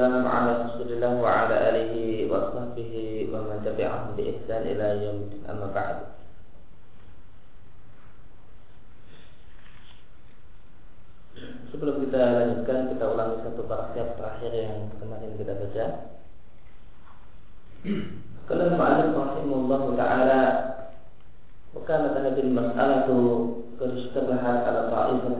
والسلام على رسول الله وعلى آله وصحبه ومن تبعهم بإحسان إلى يوم الدين أما بعد Sebelum kita lanjutkan, kita ulangi satu paragraf terakhir yang kemarin kita baca. Kalau Ma'alif rahimahullah ta'ala وكانت هذه المسألة قد اشتبهت على طائفة من الصوفية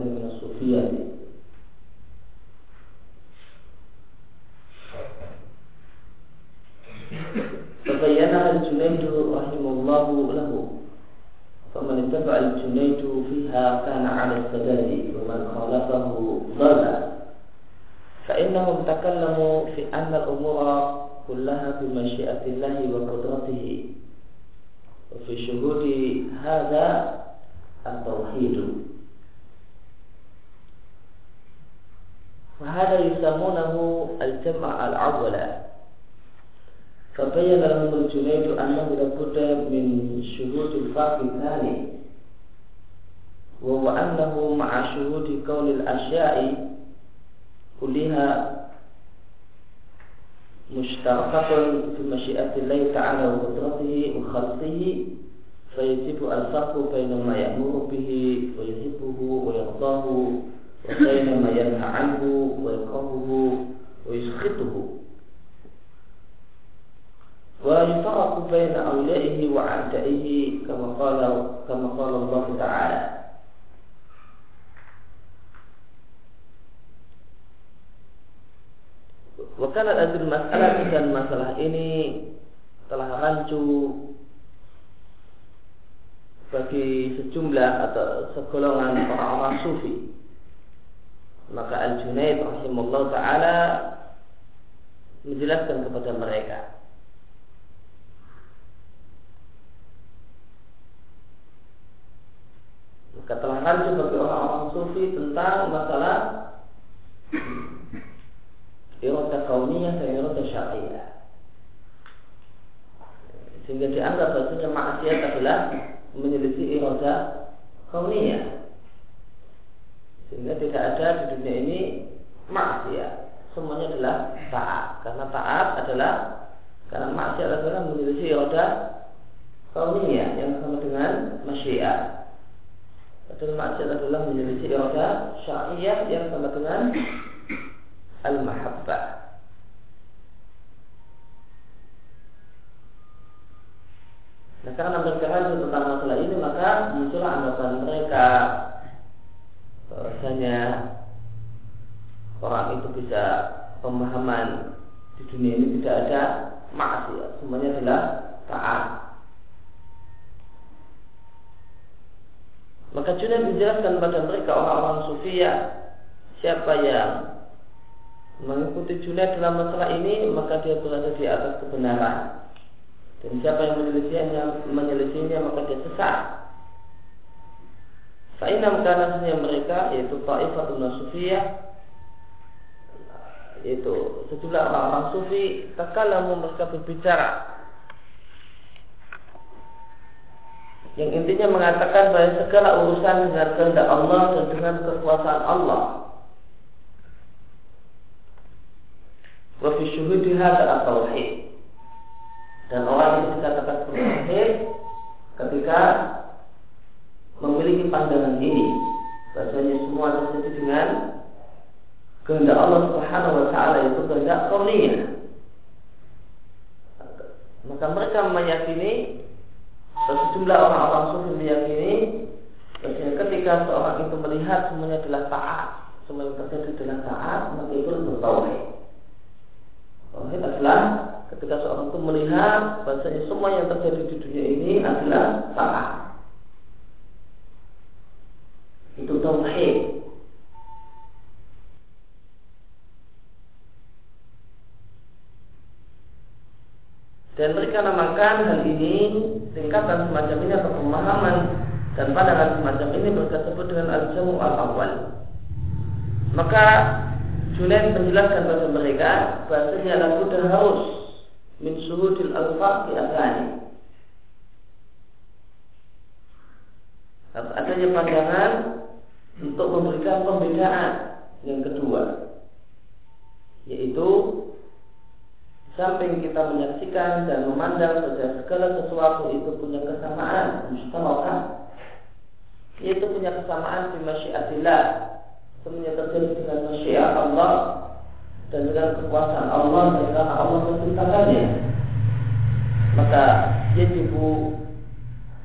Maka Al-Junaid rahimahullah ta'ala menjelaskan kepada mereka. Maka telah rancu bagi orang-orang sufi tentang masalah irada kauniyah dan irada syariah. Sehingga dianggap bahasanya maksiat adalah menyelisih irada kauniyah. Sehingga tidak ada di dunia ini maksiat. Semuanya adalah taat. Karena taat adalah karena maksiat adalah menyelisih irada kauniyah yang sama dengan masyiat. Padahal maksiat adalah menyelisih irada syariah yang sama dengan al-mahabbah. Nah karena mereka tentang masalah ini maka muncullah anggapan mereka bahwasanya orang itu bisa pemahaman di dunia ini tidak ada maksiat, semuanya adalah taat. Maka Junaid menjelaskan pada mereka orang-orang sufia siapa yang mengikuti Junaid dalam masalah ini maka dia berada di atas kebenaran. Dan siapa yang menyelesaikannya menyelesaikannya maka dia sesat Fa'inam kanasnya mereka yaitu Ta'ifatul Nasufiyah yaitu sejumlah orang-orang sufi takalamu mereka berbicara. Yang intinya mengatakan bahwa segala urusan dengan kehendak Allah dan dengan kekuasaan Allah. Wa fi syuhudi hadza tauhid. Dan orang yang dikatakan bertauhid ketika memiliki pandangan ini bahasanya semua terjadi dengan kehendak Allah Subhanahu wa taala itu kehendak kauniyah maka mereka meyakini sejumlah orang-orang sufi meyakini bahasanya ketika seorang itu melihat semuanya adalah taat semua yang terjadi adalah taat maka itu bertauhid Tauhid adalah ketika seorang itu melihat bahasanya semua yang terjadi di dunia ini adalah salah. Itu tauhid. Dan mereka namakan hal ini tingkatan semacam ini atau pemahaman dan pandangan semacam ini berkata dengan al-jamu al-awwal. Maka Junaid menjelaskan kepada mereka bahasanya lagu dan harus min suhudil alfaq di. Harus adanya pandangan untuk memberikan pembedaan. Yang kedua yaitu samping kita menyaksikan dan memandang pada segala sesuatu itu punya kesamaan mustamawah yaitu punya kesamaan di masyiatillah semuanya terjadi dengan masyiat Allah dan dengan kekuasaan Allah dan karena Allah menciptakannya maka yajibu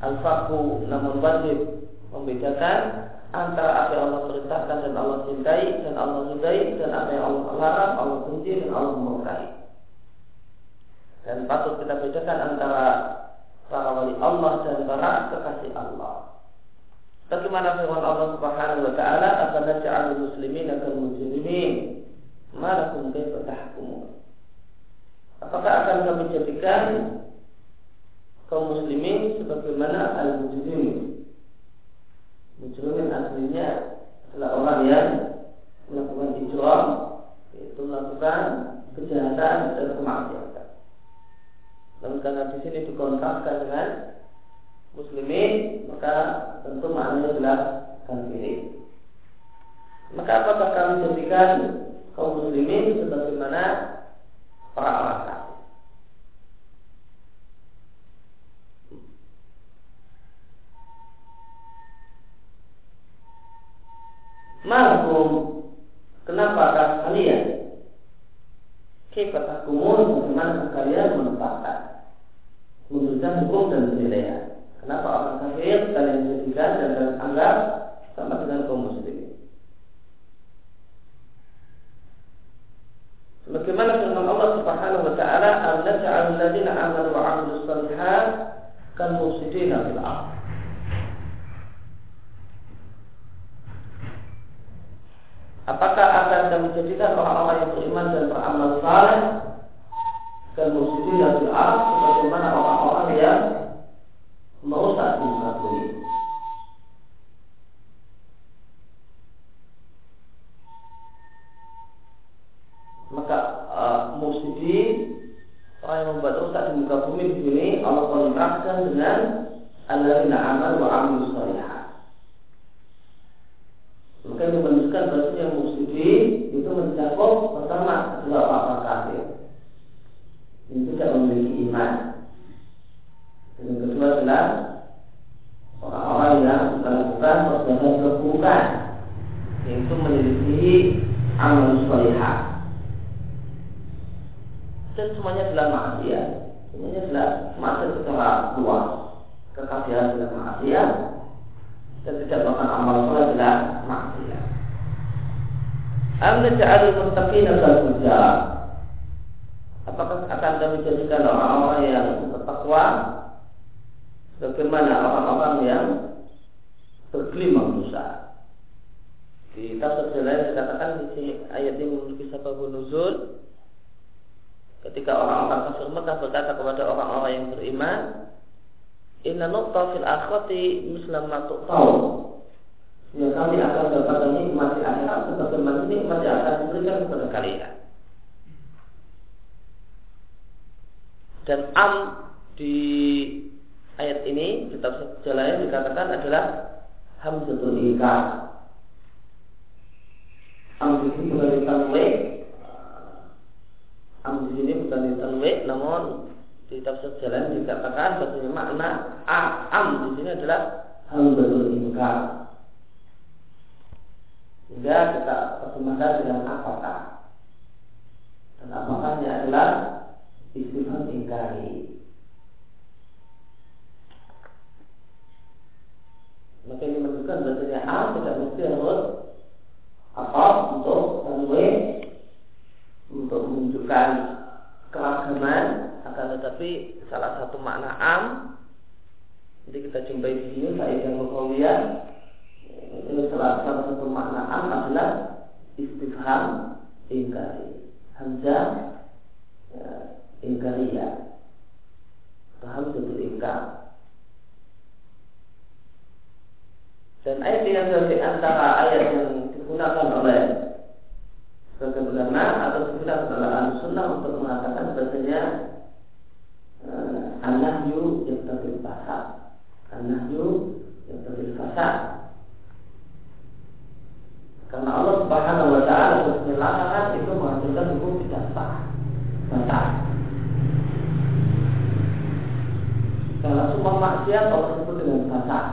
al-faku namun wajib membedakan antara apa yang Allah perintahkan dan Allah cintai dan Allah cintai dan apa yang Allah larang, Allah benci dan Allah murkai. Dan patut kita bedakan antara para wali Allah dan para kekasih Allah. Bagaimana firman Allah Subhanahu wa taala, "Akan naj'alul muslimin kal mujrimin?" Malakum kaifa? Apakah akan kami jadikan kaum muslimin sebagaimana al-mujrimin? Kekafiran adalah maksiat dan tidak melakukan amal soleh adalah maksiat. Am naj'alul muttaqina kal apakah akan kami jadikan orang-orang yang bertakwa bagaimana orang-orang yang bergelimang dosa. Di tafsir lain dikatakan di sini ayat ini memiliki sebab nuzul ketika orang-orang kafir Mekah berkata kepada orang-orang yang beriman Inna nukta fil akhirati mislam ma tahu Ya kami akan dapat nikmat di akhirat sebagaimana nikmat yang akan diberikan kepada kalian. Dan am di ayat ini di tafsir jalan dikatakan adalah hamzatul ikar. Am di sini bukan ditanwe. Am di sini bukan ditanwe, namun di tafsir jalan dikatakan bahwasanya makna am di sini adalah hamzatul ikar. Sehingga kita terjemahkan dengan apakah. Dan apakahnya adalah istifham ingkari. Maka ini menunjukkan bahasanya A tidak mesti harus apa untuk tanwe untuk menunjukkan keragaman tetapi salah satu makna am jadi kita jumpai di sini saya yang mengkawiyah ini salah satu makna am adalah istifham ingkari. Hamzah ya, ingkariyah betul ingkar. Dan ayat yang dari antara ayat yang digunakan oleh sebagai ulama atau digunakan oleh sunnah untuk mengatakan bahasanya an-nahyu yang terbil fasad an-nahyu yang terbil fasad karena Allah Subhanahu wa taala larangan itu menghasilkan hukum tidak sah. Fasad. maksiat Allah sebut dengan fasad.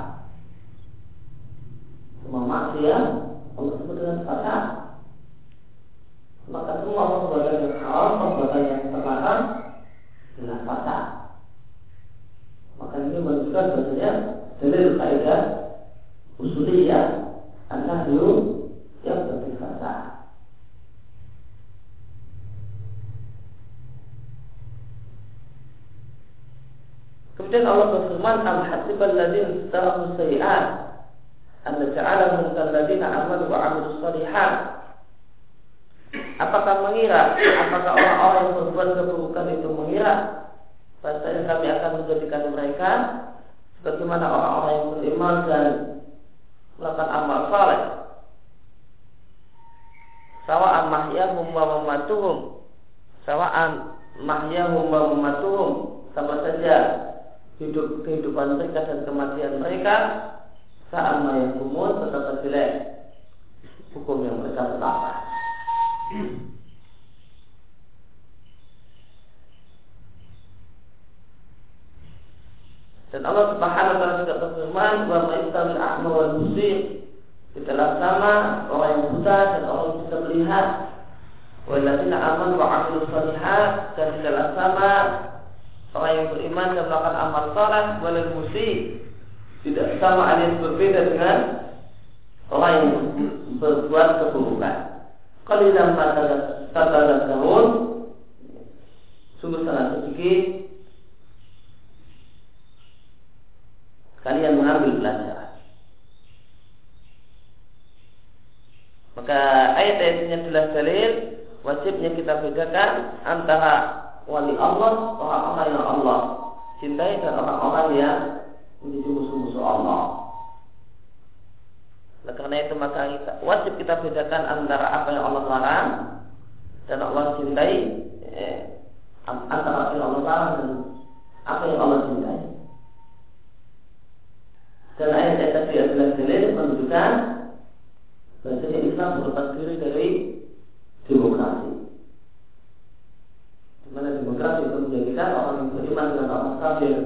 Semua maksiat Allah sebut dengan fasad. Maka semua perbuatan yang haram, perbuatan yang terlarang adalah fasad. Maka ini menunjukkan bahasanya dalil kaidah usuliyah an-nahyu yang lebih fasad. Kemudian Allah berfirman, "Am hasibal ladzina istarahu sayi'at an naj'alahum kal ladzina amanu wa 'amilus shalihat." Apakah mengira, apakah orang-orang yang berbuat keburukan itu mengira bahasanya kami akan menjadikan mereka bagaimana orang-orang yang beriman dan melakukan amal saleh. Sawa'an mahyahum wa mamatuhum. Sawa'an mahyahum wa mamatuhum. Sama saja hidup kehidupan mereka dan kematian mereka saat mayat umur tetap jelek hukum yang mereka tetapkan. Dan Allah Subhanahu wa taala juga berfirman bahwa istamil a'ma wal musir tidaklah sama orang yang buta dan orang yang bisa melihat. Walladzina amanu wa 'amilus shalihat dan tidaklah sama orang yang beriman dan melakukan amal saleh boleh musik tidak sama alias berbeda dengan orang yang berbuat keburukan. Qalilan ma tahun sungguh sangat sedikit kalian mengambil pelajaran. Maka ayat-ayatnya jelas dalil wajibnya kita bedakan antara wali Allah, orang-orang yang Allah cintai dan orang-orang yang menjadi musuh-musuh Allah. Oleh karena itu maka kita, wajib kita bedakan antara apa yang Allah larang dan Allah cintai, antara apa yang Allah dan apa yang Allah cintai. Dan ayat-ayat tadi adalah dalil menunjukkan bahwa Islam berlepas diri dari demokrasi mana demokrasi itu menjadikan orang yang beriman dengan orang kafir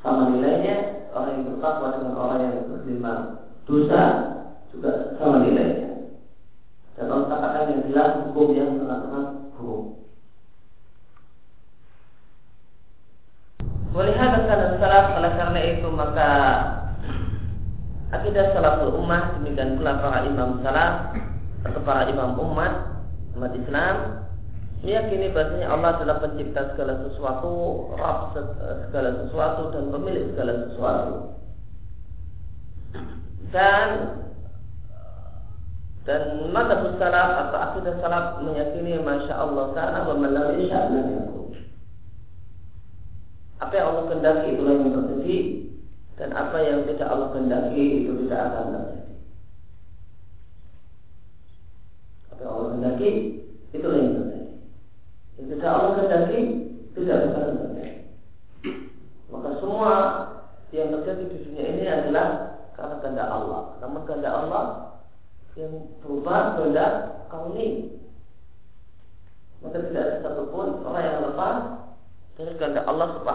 sama nilainya, orang yang bertakwa dengan orang yang beriman dosa juga sama nilainya. Dan Allah katakan yang jelas hukum yang sangat-sangat buruk. Melihat dan salaf oleh karena itu maka akidah salaful ummah demikian pula para imam salaf atau para imam umat umat Islam meyakini bahasanya Allah adalah pencipta segala sesuatu, Rabb segala sesuatu dan pemilik segala sesuatu. Dan dan mata salaf atau akidah salaf meyakini masya Allah karena melalui sya'nan Apa yang Allah kendaki itulah yang terjadi dan apa yang tidak Allah kendaki itu tidak akan terjadi. Apa yang Allah kendaki itulah yang terjadi. Ketika Allah kehendaki tidak bisa terjadi. Maka semua yang terjadi di dunia ini adalah karena kehendak Allah. Namun kehendak Allah yang berubah kehendak kauni. Maka tidak ada satupun orang yang lepas dari kehendak Allah Subhanahu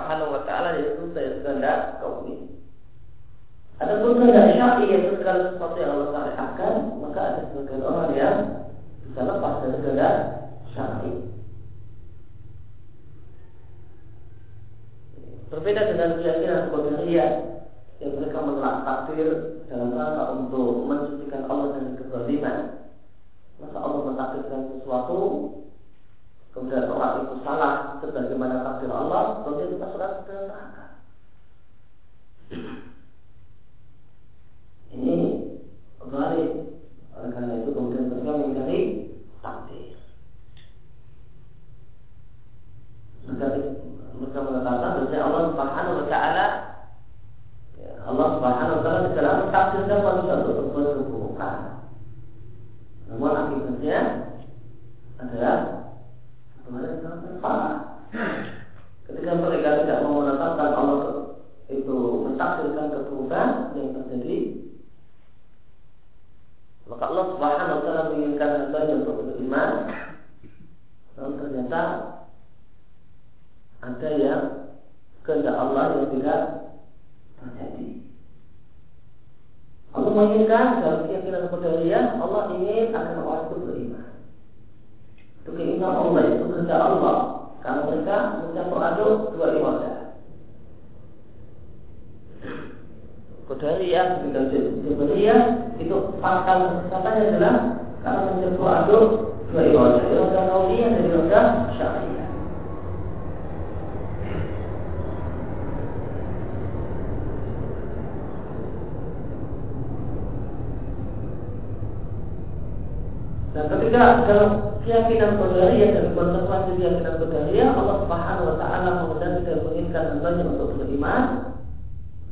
Dan ketika dalam keyakinan qadariyah dan konsekuensi keyakinan qadariyah Allah Subhanahu wa taala mengendaki dan menginginkan hambanya untuk beriman.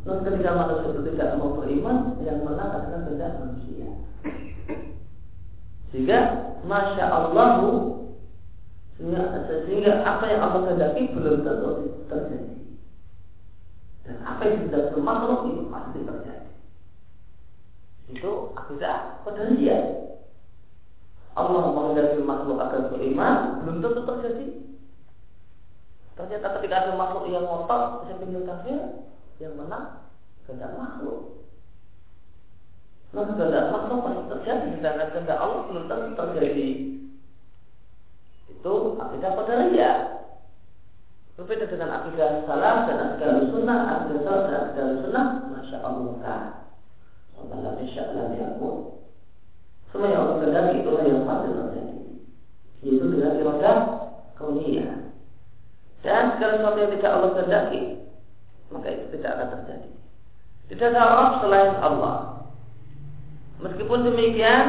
Dan ketika manusia itu tidak mau beriman, yang menang adalah kehendak manusia. Sehingga masya Allah sehingga, sehingga apa yang Allah kehendaki belum tentu terjadi. Dan apa yang tidak makhluk itu pasti terjadi. Itu akidah qadariyah. Allah menghendaki makhluk akan beriman belum tentu terjadi. Ternyata ketika ada makhluk yang ngotot, pinggir kafir, yang menang kehendak makhluk. Nah, kehendak makhluk pasti terjadi, sedangkan kehendak Allah belum tentu terjadi. Itu akidah qadariyah. Berbeda dengan akidah salah dan akidah sunnah, akidah salah dan akidah sunnah, masya Allah. Allah insya Allah yakun. Semua yang Allah kehendaki itulah yang pasti terjadi. Yaitu dengan iradah kauniyah. Dan segala sesuatu yang tidak Allah kehendaki, maka itu tidak akan terjadi. Tidak ada Rabb selain Allah. Meskipun demikian,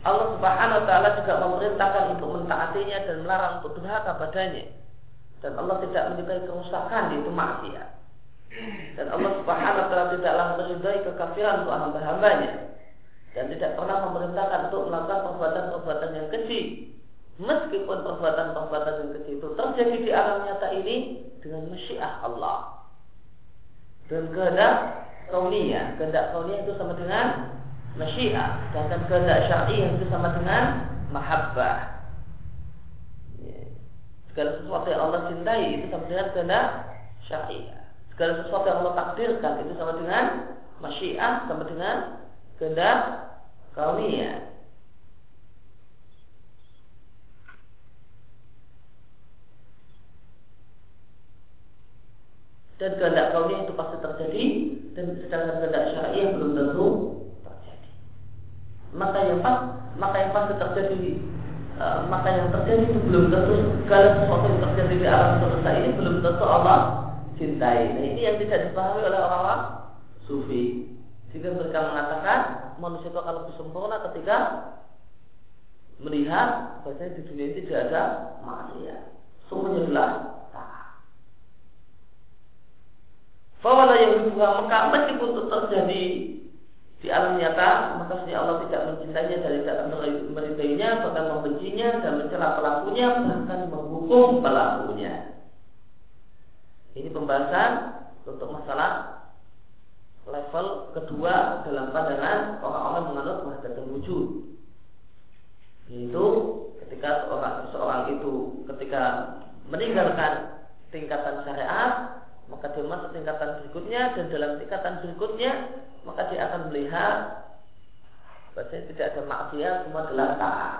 Allah Subhanahu wa taala juga memerintahkan untuk mentaatinya dan melarang untuk durhaka padanya. Dan Allah tidak menyukai kerusakan itu maksiat. Dan Allah Subhanahu wa taala tidaklah meridai kekafiran untuk hamba-hambanya dan tidak pernah memerintahkan untuk melakukan perbuatan-perbuatan yang keji. Meskipun perbuatan-perbuatan yang keji itu terjadi di alam nyata ini dengan masyiah Allah. Dan kehendak kauniyah kehendak kauniyah itu sama dengan masyiah. Dan kehendak syar'i itu sama dengan mahabbah. Ya. segala sesuatu yang Allah cintai itu sama dengan kehendak syar'i segala sesuatu yang Allah takdirkan itu sama dengan masyiah sama dengan kehendak kauniyah. Dan kehendak kauniyah itu pasti terjadi dan sedangkan kehendak syariah belum tentu terjadi. Maka yang pas, maka yang pasti terjadi uh, maka yang terjadi itu belum tentu segala sesuatu yang terjadi di alam semesta ini belum tentu Allah cintai. Nah ini yang tidak dipahami oleh orang-orang sufi. Sehingga mereka mengatakan manusia itu akan lebih sempurna ketika melihat bahwa di dunia ini tidak ada maksiat. Semuanya adalah taat. Fawala yang dibuka Mekah meskipun itu terjadi di alam nyata, maka sebenarnya Allah tidak mencintainya dan tidak meridainya, bahkan membencinya dan mencela pelakunya, bahkan menghukum pelakunya. Ini pembahasan untuk masalah level kedua dalam pandangan orang-orang menganut wahdatul wujud. Yaitu ketika seorang seorang itu ketika meninggalkan tingkatan syariat maka dia masuk tingkatan berikutnya dan dalam tingkatan berikutnya maka dia akan melihat bahwa tidak ada maksiat semua adalah taat.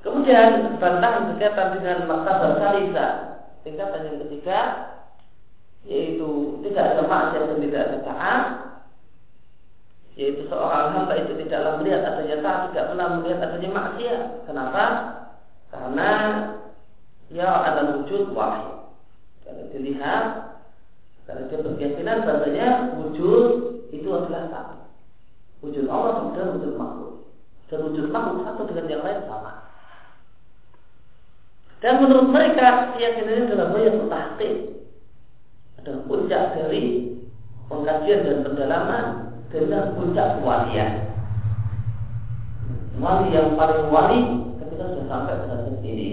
Kemudian bantahan berkaitan dengan maktabar salisa tingkatan yang ketiga yaitu tidak ada maksiat dan tidak ada taat yaitu seorang hamba itu tidaklah melihat adanya taat tidak pernah melihat adanya maksiat. Kenapa? Karena ya ada wujud wahid karena dilihat karena dia berkeyakinan bahasanya wujud itu adalah satu wujud Allah dan wujud makhluk. Dan wujud makhluk satu dengan yang lain sama. Dan menurut mereka keyakinan ini adalah banyak tahqiq dan puncak dari pengkajian dan pendalaman dengan puncak kewalian. Wali yang paling wali ketika sudah sampai pada titik ini.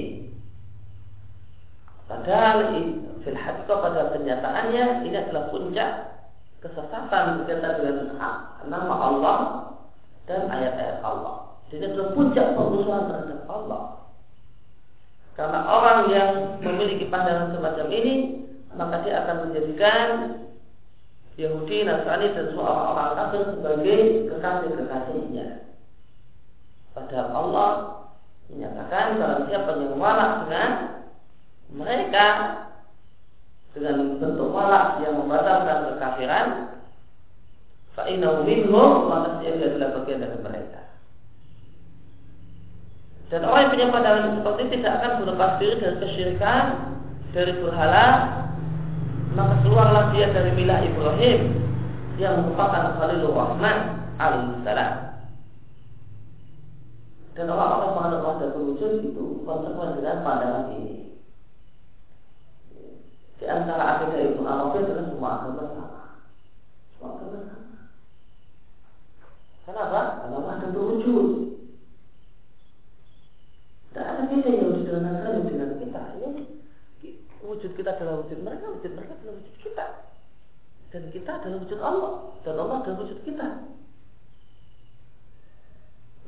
Padahal fil pada kenyataannya ini adalah puncak kesesatan berkaitan dengan nama Allah dan ayat-ayat Allah. Jadi adalah puncak pengusuhan terhadap Allah. Karena orang yang memiliki pandangan semacam ini maka dia akan menjadikan Yahudi, Nasrani dan semua orang-orang kafir sebagai kekasih-kekasihnya. Padahal Allah menyatakan kalau siapa yang walak dengan mereka dengan bentuk walak yang membatalkan kekafiran, fa'inahu minhum maka dia adalah bagian dari mereka. Dan orang yang punya pandangan seperti tidak akan berlepas diri dari kesyirikan, dari berhala, maka keluarlah dia dari milah Ibrahim yang merupakan Khalilur Rahman alaihissalam. Dan orang-orang menghadap wahdatul wujud itu konsekuen dengan pandangan ini. Di antara akidah Ibnu Arabi adalah semua agama sama. Semua agama sama. Kenapa? Karena wahdatul wujud. Tidak ada beda yang Nasrani dengan wujud kita adalah wujud mereka, wujud mereka adalah wujud kita. Dan kita adalah wujud Allah, dan Allah adalah wujud kita.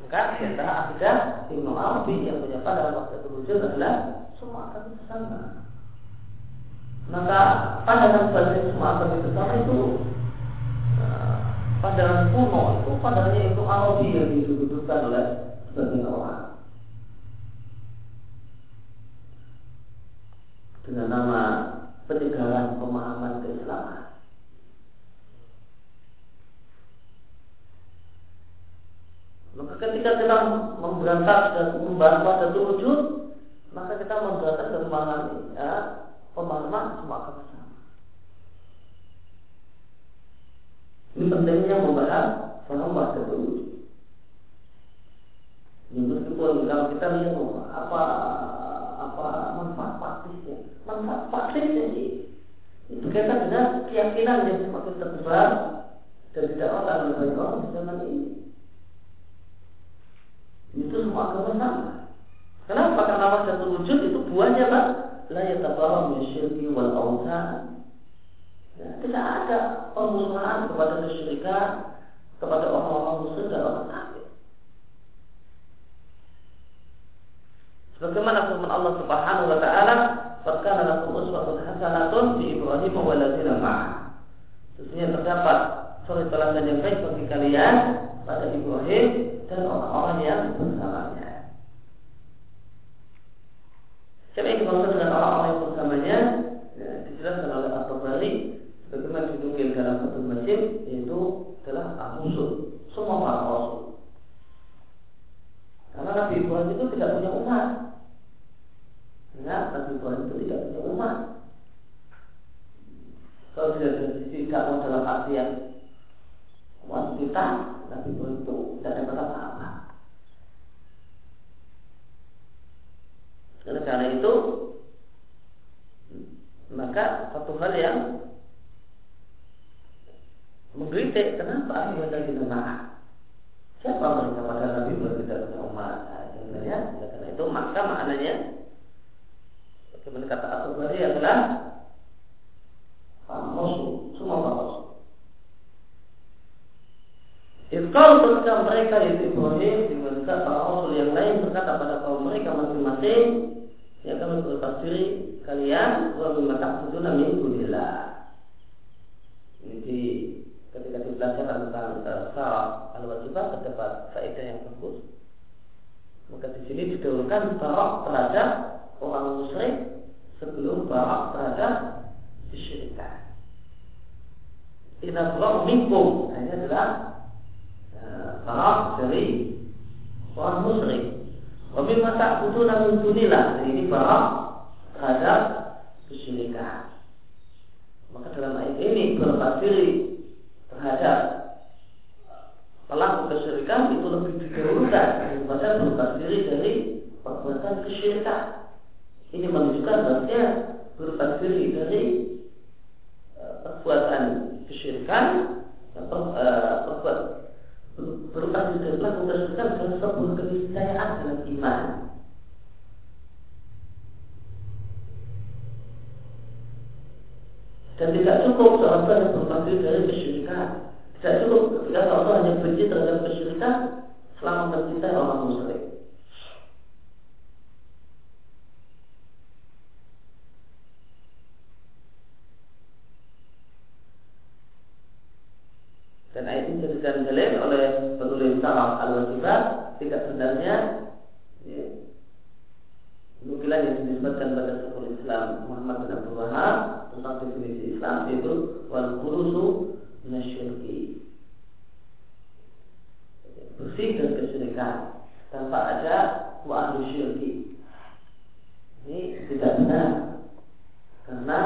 Maka di antara akidah Ibnu Arabi yang punya pada waktu wujud adalah semua akan sama. Maka pandangan sebagai semua akan sama itu uh, pandangan kuno itu pandangannya itu Arabi yang didudukkan oleh sebagian orang. Dengan nama penyegaran pemahaman keislaman. Maka ketika kita memberantas dan membahas pada wujud, maka kita memberantas memahami ya, pemahaman semua akan sama. Ini pentingnya membahas paham pada wujud. Ini meskipun kalau kita lihat apa manfaat praktisnya sih itu dengan keyakinan yang semakin tersebar dan tidak banyak orang di zaman ini. Itu semua agama sama. Kenapa? Karena wajah wujud itu buahnya pak. La yatabarra min syirki wal awsan ya, tidak ada pemusnahan kepada kesyirikan kepada orang-orang musyrik dan orang kafir. Bagaimana firman Allah Subhanahu wa taala, "Fakana lakum uswatun hasanatun fi Ibrahim wa ladzina ma'ah." Sesungguhnya terdapat suri teladan yang baik bagi kalian pada Ibrahim dan orang-orang yang bersamanya. Siapa yang dimaksud dengan orang-orang yang bersamanya? Ya, dijelaskan oleh At-Tabari bagaimana dinukil dalam satu masjid yaitu adalah musuh semua para rasul. Karena Nabi Ibrahim itu tidak punya umat. Ya, Nabi Ibrahim itu tidak punya umat. Kalau tidak tidak mau dalam artian umat kita, Nabi Ibrahim itu tidak dapat apa-apa. Oleh karena itu, maka satu hal yang menggelitik kenapa ibadah kita marah. Siapa mereka pada Nabi Ibrahim tidak punya umat? Nah, sebenarnya, karena itu maka maknanya Bagaimana kata At-Tabari adalah musuh, semua musuh. Kalau ketika mereka itu Ibrahim dengan para Rasul yang lain berkata pada kaum mereka masing-masing, ya kami berlepas diri kalian wa mimma ta'buduna min dunillah. Ini di ketika dipelajari tentang uh, al-wajibat terdapat faedah yang bagus. Maka di sini didahulukan barok terhadap orang musyrik sebelum barak terhadap kesyirikan. Kita belum minkum, nah, ini adalah uh, barak dari orang musyrik. Wabil masa butuh namun dunilah, nah, ini barak terhadap kesyirikan. Maka dalam ayat ini berlepas diri terhadap pelaku kesyirikan itu lebih didahulukan daripada berlepas diri dari perbuatan kesyirikan. Ini menunjukkan bahwa berlepas diri dari perbuatan kesyirikan perbuatan berlepas diri dari pelaku kesyirikan adalah sebuah keniscayaan iman. Dan tidak cukup seorang yang berlepas diri dari kesyirikan. Tidak cukup ketika seorang hanya benci terhadap kesyirikan selama mencintai orang musyrik. dijadikan dalil oleh penulis Sarah al-Wajibat tidak sebenarnya ya, nukilan yang dinisbatkan pada Syekhul Islam Muhammad bin Abdul Wahab tentang definisi Islam yaitu wal kurusu nasyirki bersih dari kesyirikan tanpa ada wa syirki ini tidak benar karena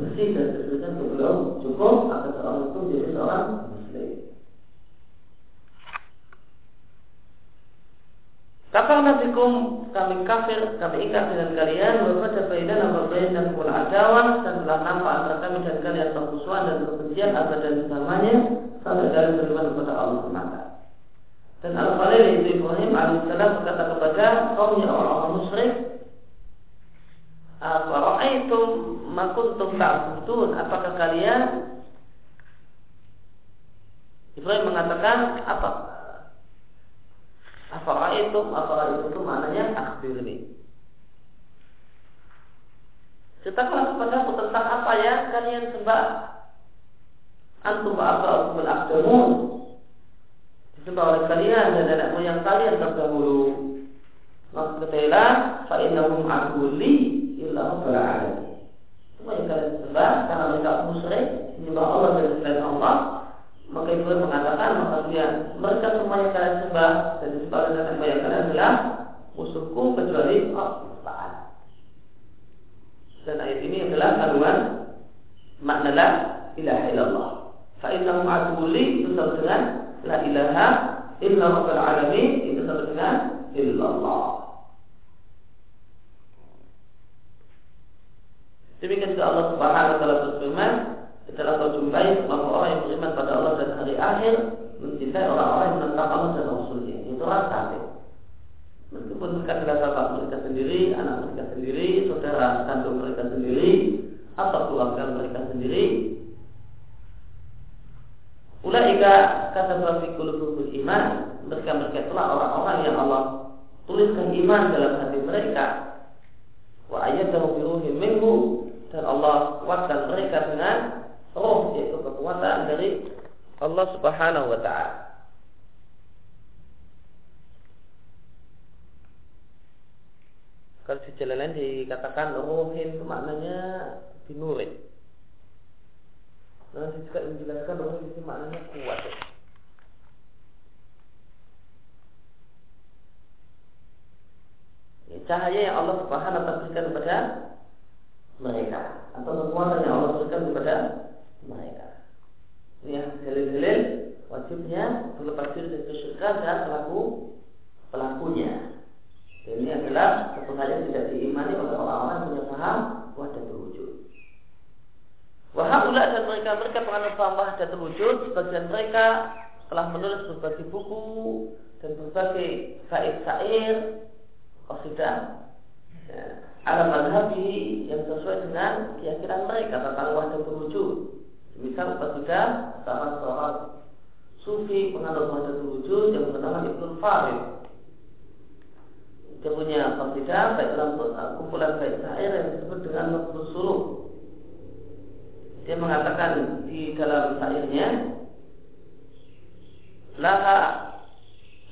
bersih dan kesyirikan belum cukup agar seorang itu menjadi seorang muslim. Kafar nabikum kami kafir, kami ingkar dengan kalian bahwa baidan nama bain dan kul adawah dan telah nampak antara kami dan kalian permusuhan dan kebencian dan selamanya sampai dari beriman kepada Allah semata. Dan Al-Khalil itu Ibrahim alaihissalam berkata kepada kaumnya orang-orang musyrik, itu makuntum ta'budun Apakah kalian Ibrahim mengatakan apa? Itu apa itu maknanya akhbirni. Ceritakanlah kepada aku tentang apa ya kalian sembah. Antum apa aku aqdamun. Disembah oleh kalian dan nenek moyang kalian terdahulu. Maka ketahuilah fa innahum rabbil alamin. Semua yang kalian sembah karena mereka musyrik menyembah Allah dan selain Allah maka ibu mengatakan maka dia mereka semua yang kalian sembah dan disembah oleh nenek moyang kalian adalah musuhku kecuali Allah dan ayat ini adalah kandungan makna la ilaha illallah. Fa innahum itu sama dengan la ilaha illa rabbil alamin itu sama dengan illallah. Demikian juga Allah Subhanahu wa taala berfirman, "Telah kau jumpai bahwa orang yang beriman pada Allah dan hari akhir mencintai orang-orang yang menentang Allah dan Rasulnya." Itu orang kafir. Meskipun mereka adalah bapak mereka sendiri, anak mereka sendiri, saudara kandung mereka sendiri, atau keluarga mereka sendiri, Ulaika kata Bapak kulubul iman Mereka mereka itulah orang-orang yang Allah Tuliskan iman dalam hati mereka Wa biruhim minhu dan Allah kuatkan mereka dengan roh yaitu kekuatan dari Allah Subhanahu wa taala. Kalau di dikatakan rohin itu maknanya binurin. Nanti juga menjelaskan rohin itu maknanya kuat. Ya. Cahaya yang Allah Subhanahu wa taala berikan kepada mereka atau kekuatan yang Allah berikan kepada mereka. Yang dalil-dalil wajibnya berlepas diri dari kesyirikan dan pelaku pelakunya. Dan ini adalah satu yang tidak diimani oleh orang-orang yang paham wahdatul wujud. Wahaula dan mereka mereka penganut paham wahdatul wujud, sebagian mereka telah menulis berbagai buku dan berbagai syair-syair, qasidah, ya, ala madhabi yang sesuai dengan keyakinan mereka tentang wahdatul wujud. Misal ketika salah seorang sufi penganut wahdatul wujud yang bernama Ibnu Farid. Dia punya qasidah baik dalam kumpulan baik syair yang disebut dengan Nafsul. Dia mengatakan di dalam syairnya Laha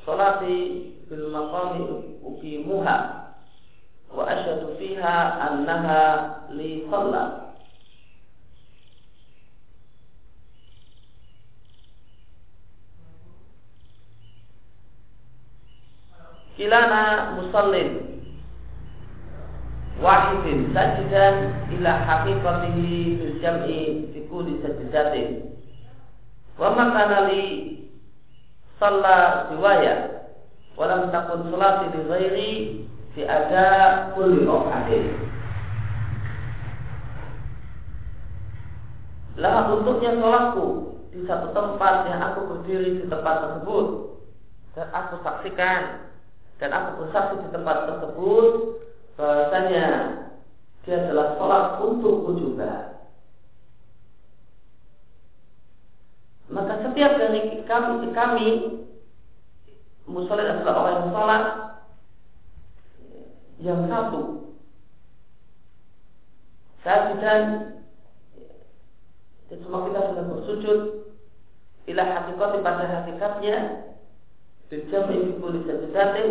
Salati bil maqami uqimuha wa asyhadu fiha annaha li shalla kilana musallin wahidin sajidan ila haqiqatihi bil jam'i fi kulli sajdatin wa makana li salla riwayat walam takun salati li ghairi fi ada kulli rokaatin. Lah untuknya sholatku di satu tempat yang aku berdiri di tempat tersebut dan aku saksikan dan aku bersaksi di tempat tersebut bahasanya dia adalah sholat untukku juga. Maka setiap dari kami, kami musolit adalah orang yang sholat yang satu sajidan dan semua kita sudah bersujud ila hakikat pada hakikatnya Dijam ini boleh jadi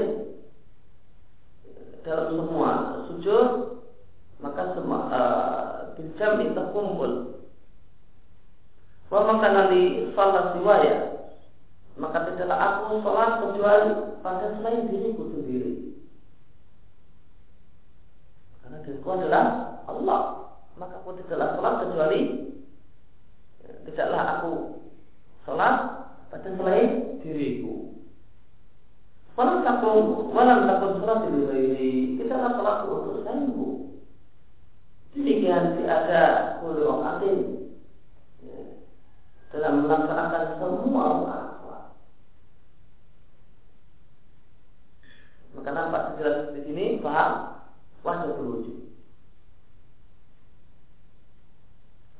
dalam semua sujud maka semua uh, ini terkumpul. Wa maka nanti salat siwaya maka tidaklah aku sholat kecuali pada selain diriku sendiri. Karena diriku adalah Allah, maka aku tidaklah sholat kecuali tidaklah aku sholat pada selain diriku. Walam takun walam takun sholat ini kita lah sholat untuk selainku. Demikian ada kulur atin ya, dalam melaksanakan semua akhlak. Maka nampak jelas di sini paham wajib berwujud.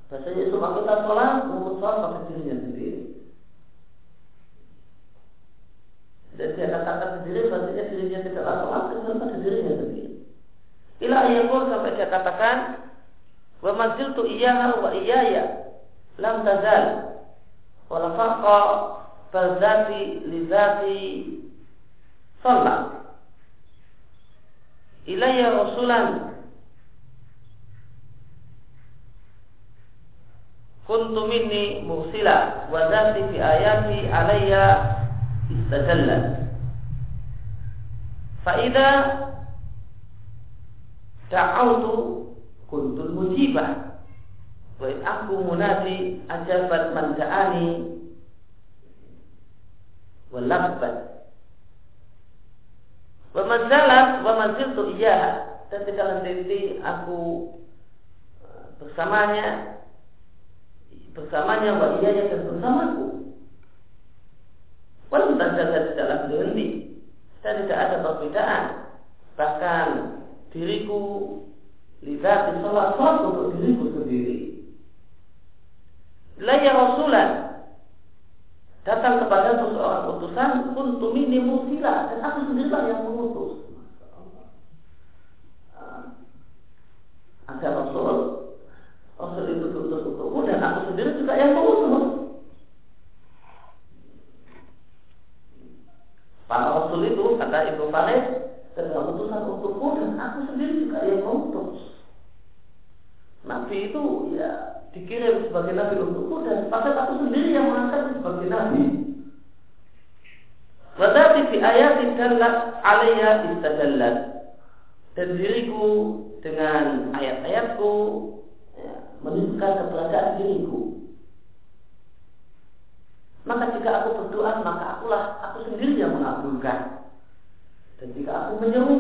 Bahasanya semua kita sholat, untuk sholat pada dirinya sendiri. Dan dia katakan sendiri bahasanya dirinya tidaklah sholat kecuali pada dirinya sendiri. Ila ayakul sampai dia katakan wa tu iya wa iyaya lam tazal wala faqa fazati li zati sholat ilayya rasulan kuntu minni mursila wa zati fi ayati alayya istadallat Fa'idha da'autu kuntul mujibah. Wa aku munadi ajabat man da'ani Wa labbat. Wa manzalat wa manziltu iya Dan tidak nanti aku eh, bersamanya bersamanya wa iya dan bersamaku Walaupun tidak tidaklah berhenti dan tidak ada perbedaan. Bahkan diriku lihat di sholat sholat untuk diriku sendiri. Laya Rasulan datang kepada seseorang utusan pun tumini musila dan aku sendirilah yang mengutus. Ada Rasul, Rasul itu diutus untukmu dan aku sendiri juga yang mengutus. Para Rasul itu Farid adalah utusan untukku dan aku sendiri juga yang mengutus. Nabi itu ya dikirim sebagai nabi untukku dan pada aku sendiri yang mengangkat sebagai nabi. Wadati fi ayatin dallat alaiya istadallat dan diriku dengan ayat-ayatku ya, menunjukkan keberadaan diriku. Maka jika aku berdoa, maka akulah aku sendiri yang mengabulkan. Dan jika aku menyeru,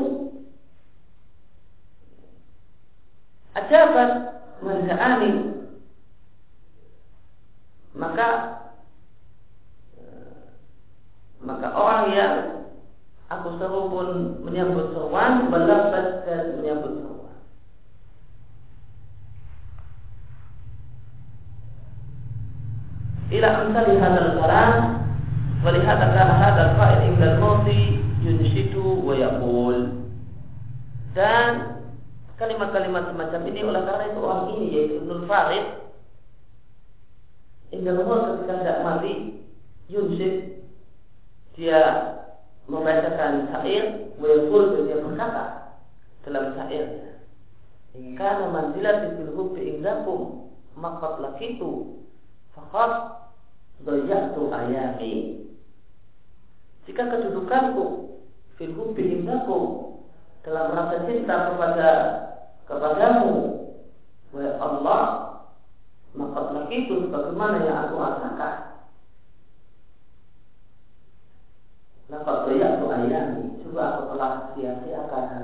ajabat menja'ani, maka maka orang yang aku seru pun menyambut seruan, berlapas dan menyambut seruan. ila amsali hadzal kalam wa li hadza kana hadzal qa'id inda al-mauti yunshidu wa yaqul. Dan kalimat-kalimat semacam ini oleh karena itu orang ini yaitu Ibnu Farid Allah ketika tidak mati Yunshid Dia membacakan syair Wayakul dan dia berkata Dalam syairnya Karena manzilat fil hubbi indakum Makat lakitu Fakat Doyatu ayami. Jika kedudukanku Filhu bihindaku Dalam rasa cinta kepada Kepadamu. Wahai Allah Maka lagi itu bagaimana yang aku rasakan Lakat doyatu ayami Coba aku telah sia-siakan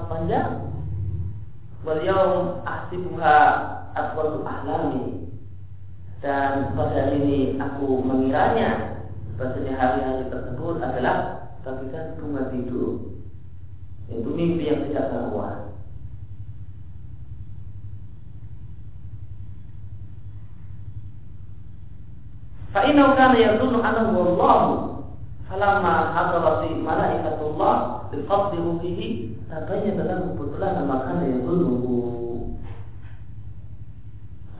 sangat panjang. Beliau ahsibuha atwatu ahlami. Dan pada hari ini aku mengiranya bahasanya hari-hari tersebut adalah bagikan bunga tidur. Itu mimpi yang tidak terluar. Fa'inau kana yadunu anahu falamma hadarati malaikatullah bifadli ruhihi tabayyana lahu butlan ma kana yadhunnuhu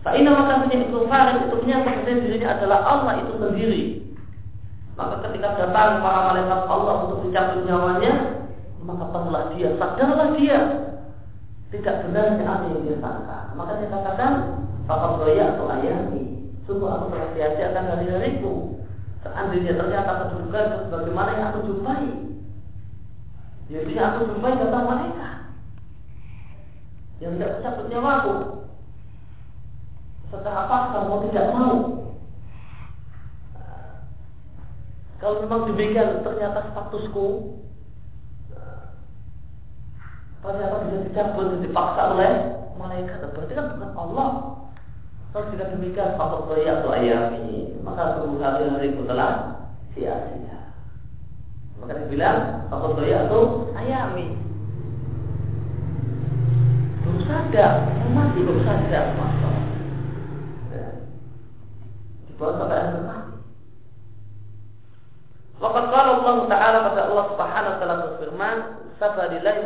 Fa'inau maka punya farid itu punya dirinya adalah Allah itu sendiri. Maka ketika datang para malaikat Allah untuk dicabut nyawanya maka tahulah dia, sadarlah dia. Tidak benarnya apa yang dia sangka. Maka dia katakan Fakal doya atau ayami Sungguh aku telah sia-siakan hari-hariku. Seandainya ternyata kedudukan sebagaimana yang aku jumpai. Jadi aku jumpai datang mereka yang tidak cabut nyawaku. Setelah apa kamu tidak mau? Kalau memang demikian ternyata statusku ternyata bisa dicabut dipaksa oleh malaikat berarti kan bukan Allah kalau jika demikian faktor doya atau ayami maka seluruh hari itu telah sia-sia. Maka dibilang faktor doya atau ayami. Belum sadar, mati belum sadar masalah. Ya. Di bawah sampai akhir mati. Waqad qala Allah Ta'ala pada Allah Subhanahu wa taala berfirman, "Sabalillahi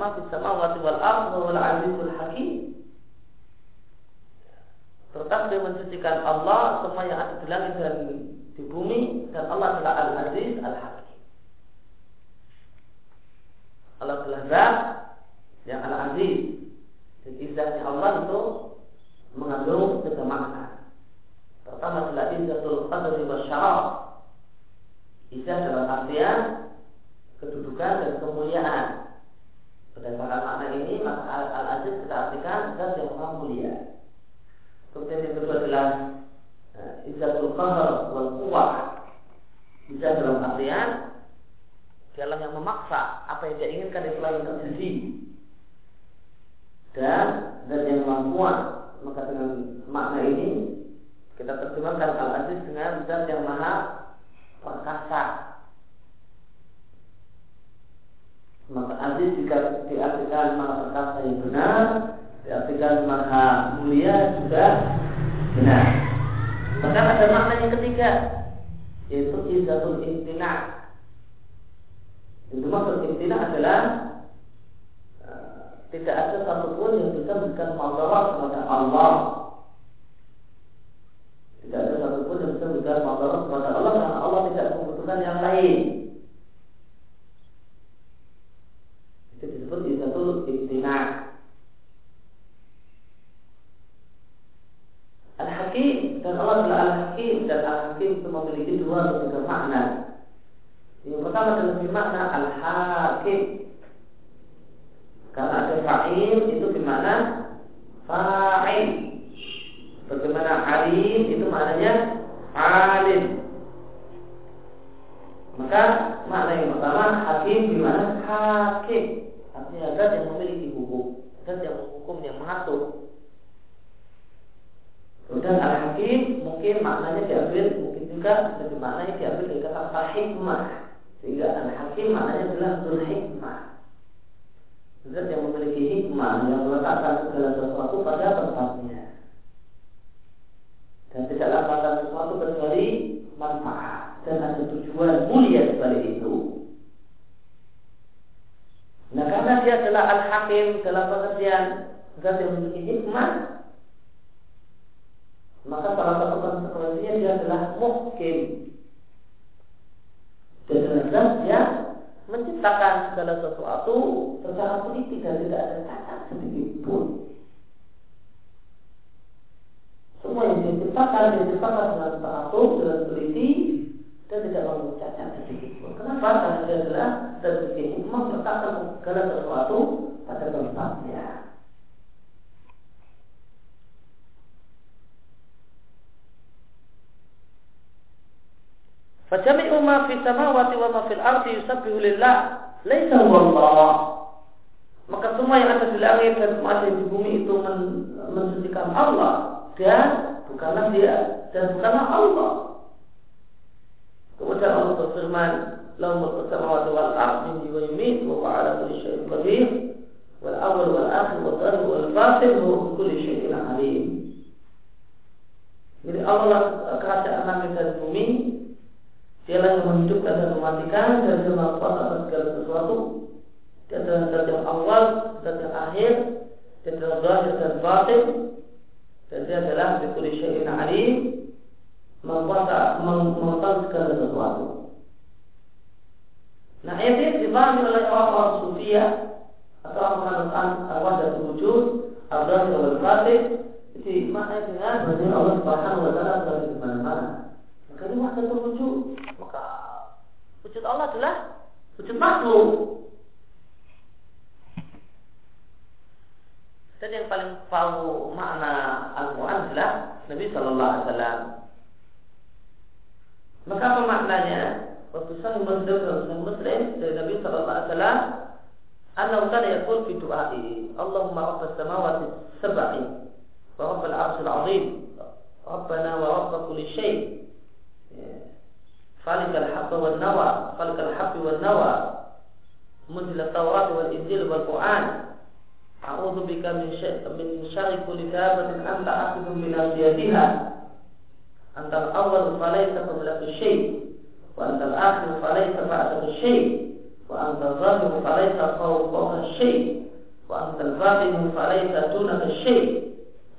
ma fis samawati wal ardi wa al azizul hakim." Beliau mensucikan Allah semua yang ada di langit dan di bumi dan Allah adalah Al-Aziz Al-Hakim. Allah adalah Zat yang Al-Aziz. Dan izzahnya Allah itu mengandung tiga makna. Pertama adalah izzatul qadri wa syaraf. Izzah dalam artian kedudukan dan kemuliaan. Berdasarkan makna ini, maka Al-Aziz kita artikan zat yang mulia. Kemudian yang kedua adalah uh, Izzatul Qahar wal Quwah Izzah dalam artian Dalam yang memaksa Apa yang dia inginkan itu yang terjadi Dan Dan yang mampuan Maka dengan makna ini Kita terjemahkan Al-Aziz dengan Zat yang maha perkasa. Maka Aziz jika diartikan maha perkasa yang benar diartikan maha mulia juga benar. Maka ada makna yang ketiga yaitu izatul intina. Itu maksud intina adalah uh, tidak ada satupun yang bisa memberikan madarat kepada Allah. Tidak ada satupun yang bisa memberikan madarat kepada Allah karena Allah tidak membutuhkan yang lain. Itu disebut izatul intina. Al-Hakim dan Allah adalah Al-Hakim dan Al-Hakim itu dua atau tiga makna. Yang pertama adalah makna Al-Hakim. Karena ada fa'il itu di mana fa'il. Bagaimana alim itu maknanya alim. Maka makna yang pertama hakim di mana hakim. Artinya ada yang memiliki hukum, dan yang menghukum, yang mengatur. Kemudian al-hakim mungkin maknanya diambil juga bisa dimaknai diambil dari kata hikmah. Sehingga al-hakim maknanya adalah zul hikmah. Zat yang memiliki hikmah yang meletakkan segala sesuatu pada tempatnya. Dan tidaklah pada sesuatu kecuali manfaat dan ada tujuan mulia sebalik itu. Nah karena dia adalah al-hakim dalam pengertian zat yang memiliki hikmah, maka salah satu konsekuensinya dia adalah. Dia adalah yang menciptakan segala sesuatu secara teliti dan tidak ada cacat sedikit pun. Semua yang diciptakan diciptakan dengan teratur, dengan teliti dan tidak memiliki cacat sedikit pun. Kenapa? Karena dia adalah dan hikmah meletakkan segala sesuatu pada tempatnya. Fajami'u ma fi samawati wa ma fil ardi yusabbihu lillah laisa Allah. Maka semua yang ada di langit dan semua yang di bumi itu men mensucikan Allah dan bukanlah dia dan bukanlah Allah. Kemudian Allah berfirman, "Lahu mulku samawati wal ardi wa yumiitu wa huwa 'ala kulli syai'in qadir." Wal awwal wal akhir wal zahir wal batin wa kulli syai'in 'alim. Jadi Allah kerajaan langit dan bumi Dialah yang menghidupkan dan mematikan Dan dia melakukan atas segala sesuatu. Dia adalah zat yang awal Zat yang akhir Dia adalah zahir dan batin. Dan dia adalah Bikuli syai'in alim Mempuasa Mengetahui segala sesuatu. Nah ini dipahami oleh orang-orang sufia Atau orang mengatakan Allah dan wujud Allah dan batin Jadi maknanya dengan Bahwa Allah subhanahu wa ta'ala berada di mana-mana. Maka ini wahdatul wujud Maka wujud Allah adalah Wujud makhluk Dan yang paling tahu makna Al-Quran adalah Nabi Sallallahu Alaihi Wasallam. Maka apa maknanya? Waktu Muslim Muslim dari Nabi Sallallahu Alaihi Wasallam, Annahu kana yaqul fi du'a'i, Allahumma rabbas samawati sab'i wa rabbal arshil 'azim, Rabbana wa rabb kulli. فلك الحب والنوى فلك الحب والنوى. منزل التوراة والإنجيل والقرآن. أعوذ بك من من شر كل دابة أنت أخذ من أسيادها أنت الأول فليس قبلك شيء وأنت الآخر فليس بعدك شيء وأنت الظاهر فليس فوقك شيء وأنت الباطن فليس دونك شيء.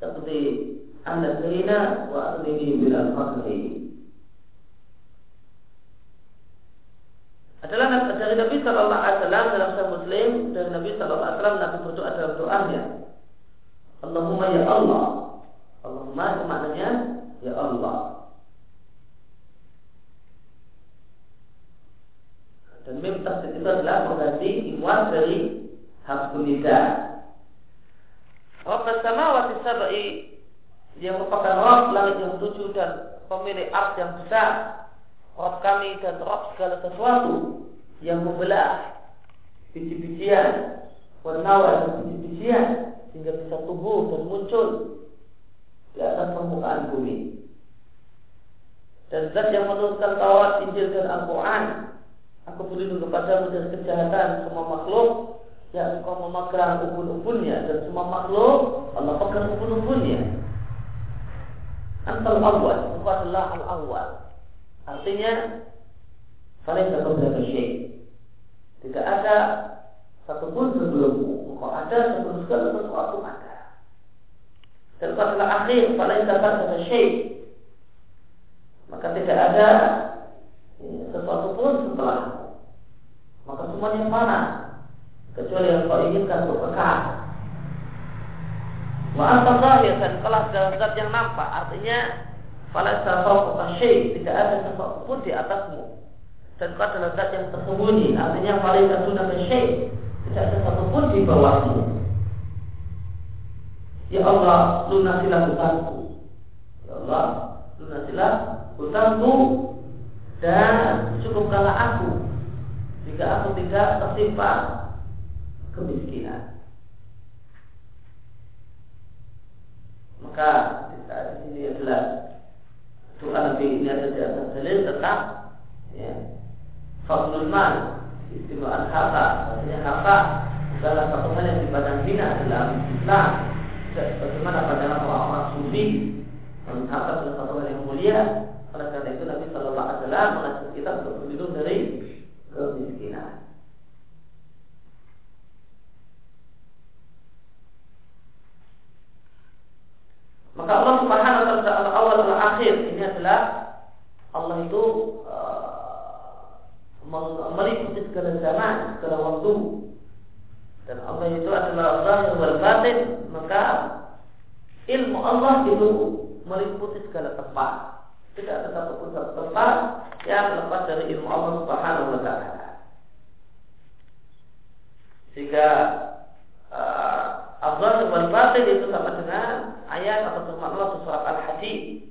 تقضي أن الدين وأغنني من الفقر. Adalah dari Nabi Shallallahu Alaihi Wasallam dalam Sahih Muslim dari Nabi Shallallahu Alaihi Wasallam Nabi berdoa dalam doanya. Allahumma ya Allah. Allahumma itu maknanya ya Allah. Dan mim tafsir itu adalah mengganti iwan dari harfun nida. Rabbas samawati sab'i yang merupakan Rabb langit yang tujuh dan pemilik ars yang besar Rabb kami dan Rabb segala sesuatu yang membelah biji-bijian warna dan biji-bijian sehingga bisa tumbuh dan muncul di atas permukaan bumi. Dan zat yang menurunkan Taurat, Injil dan Al-Quran Aku berlindung kepada dari kejahatan semua makhluk Yang engkau memegang ubun-ubunnya Dan semua makhluk Allah pegang ubun-ubunnya Antal awal Engkau adalah al-awal Artinya Saling berkata syekh Tidak ada satupun sebelummu Engkau ada sebelum segala sesuatu ada. Dan adalah akhir Saling berkata syekh Maka tidak ada ya, Sesuatu pun setelah Maka semuanya mana Kecuali yang kau inginkan untuk kekal. Wa anta zahir dan kelas dalam zat yang nampak. Artinya Falasa fauqa syai' tidak ada sesuatu pun di atasmu. Dan kau adalah zat yang tersembunyi. Artinya falasa sunah syai' tidak sesuatu pun di bawahmu. Ya Allah, lunasilah hutangku. Ya Allah, lunasilah hutangku dan cukupkanlah aku jika aku tidak tertimpa kemiskinan. Maka di sini adalah doa Nabi ini ada di atas dalil tentang ya, fadlul mal istimewaan harta artinya harta adalah satu hal yang dipandang hina dalam Islam. Bagaimana pandangan orang-orang sufi dan harta adalah satu hal yang mulia. Oleh karena itu Nabi Alaihi Wasallam mengajak kita untuk berlindung dari kemiskinan. Maka Allah Subhanahu wa taala dan akhir ini adalah Allah itu uh, meliputi segala zaman, segala waktu. Dan Allah itu adalah zahir wal batin, maka ilmu Allah itu meliputi segala tempat. Tidak ada satupun satu tempat yang lepas dari ilmu Allah Subhanahu wa taala. Sehingga uh, Allah wal itu sama dengan ayat atau firman Allah Al-Hadid.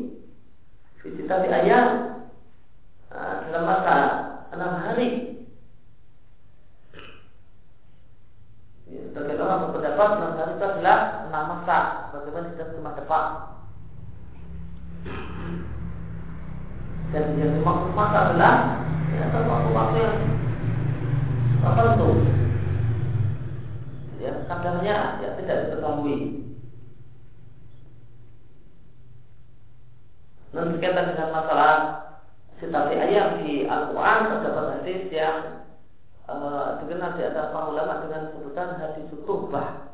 sekali ayat dalam masa enam hari. Ya, Sebagian orang berpendapat enam hari itu adalah enam masa, bagaimana kita cuma dapat. Dan yang dimaksud masa adalah ya, waktu-waktu yang tertentu. Ya, kadarnya ya tidak diketahui. Dan berkaitan dengan masalah sitasi ayat di Al-Quran terdapat hadis yang uh, dikenal di atas para ulama dengan sebutan hadis tubah.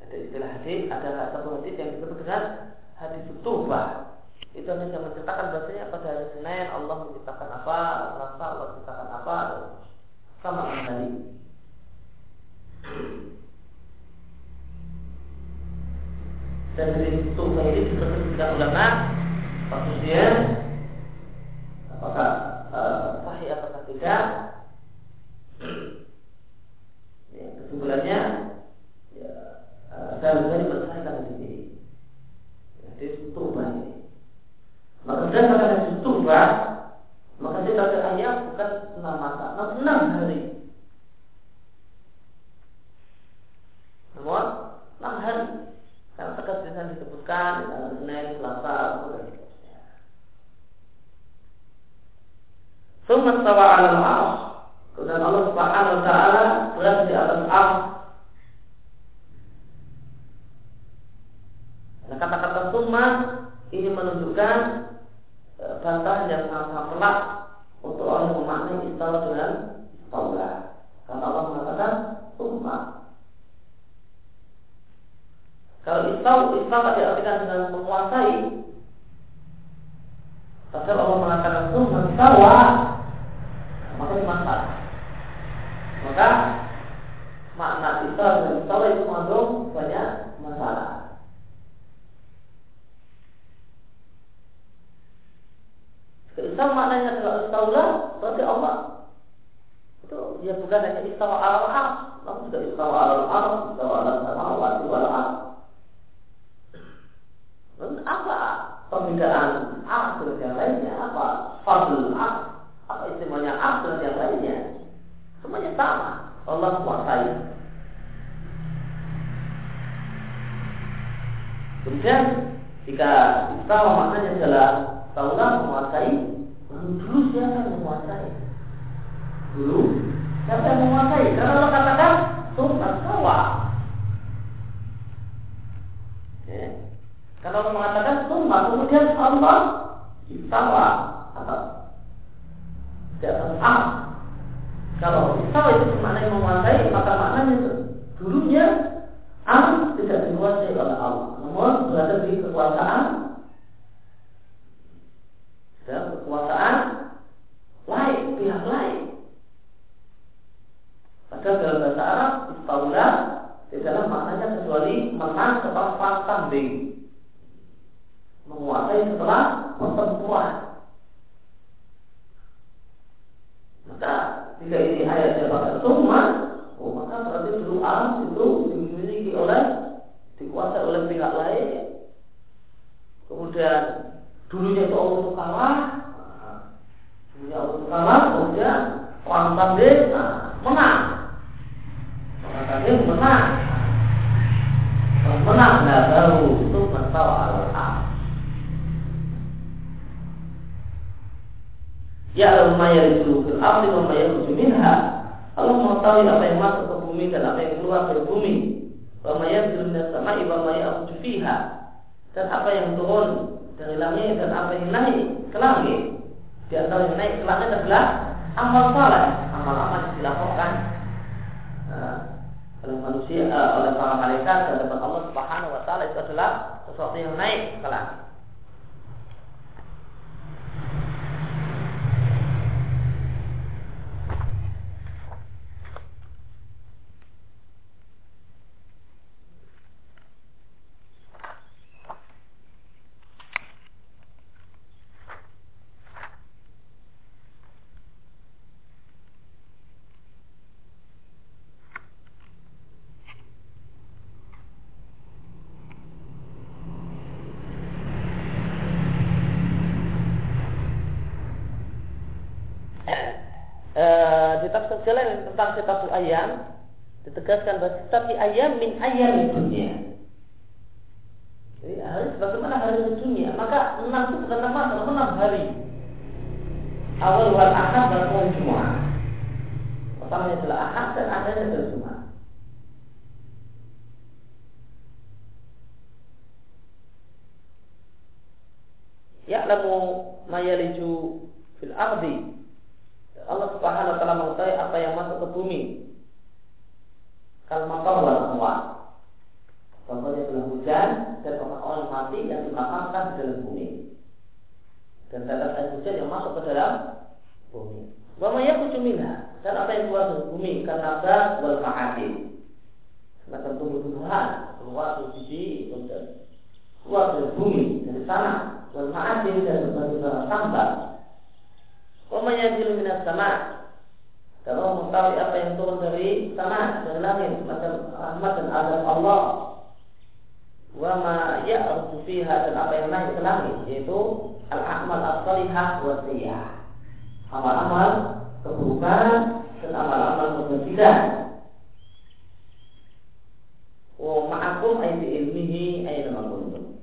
Ada istilah hadis, ada satu hadis yang disebut dengan hadis tubah itu hanya yang menceritakan bahasanya pada hari Senin Allah menciptakan apa, Selasa Allah menciptakan apa, sama hari. Dan dari itu ini disebutkan ulama maksudnya apakah uh, sahih atau tidak ya, kesimpulannya ya, uh, saya dari mensahihkan di sini ya, di ini maka berdasarkan hadis tubah, maka kita ayat bukan enam masa, enam hari. Namun enam hari. Di sana disebutkan di tanggal Senin, Selasa, dan seterusnya. Summa tawa al arsh. Kemudian Allah Subhanahu wa taala berada di atas arsh. Nah, kata-kata summa ini menunjukkan bantahan yang sangat pelak untuk orang memaknai istilah dengan istilah. Karena Allah mengatakan nah, menang. Orang tanding menang. Menang. Nah baru itu masalah al Ya Allah maya itu fil ardi wa maya minha. Allah mengetahui apa yang masuk ke bumi dan apa yang keluar dari bumi. Wa maya sama wa maya fiha. Dan apa yang turun dari langit dan apa yang naik ke langit. Di antara yang naik ke langit adalah amal saleh amal-amal dilakukan uh, oleh manusia uh, oleh para malaikat dan dapat Allah Subhanahu wa taala itu adalah sesuatu yang naik ke langit jalan tentang sifat ayam ditegaskan bahwa sifat ayam min ayam dunia. Jadi hari bagaimana hari dunia? Maka maka enam itu bukan nama namun enam hari. Awal wal ahad dan awal Jumat. Pertamanya adalah ahad dan akhirnya adalah Jumat. Ya'lamu ma yaliju fil ardi. Allah Subhanahu wa taala mengetahui apa yang masuk ke bumi. Kalau matar wal amwat. Contohnya adalah hujan dan orang-orang mati yang dimakamkan di dalam bumi. Dan tetes air hujan yang masuk ke dalam bumi. Wa yakhruju dan apa yang keluar dari bumi? Karena gas wal ma'adin. Semacam tumbuh-tumbuhan keluar dari biji dan keluar dari bumi dari sana wal ma'adin dan berbagai barang tambang. Wa ma yanzilu minas sama' kalau mengetahui apa yang turun dari sana dari langit. Macam rahmat dan azab Allah. Wa ma ya'ruju fiha dan apa yang naik ke langit yaitu al-amal as-salihah wa siyah. Amal-amal keburukan dan amal-amal kebajikan wa ma'akum ayat ilmihi ayat kuntum.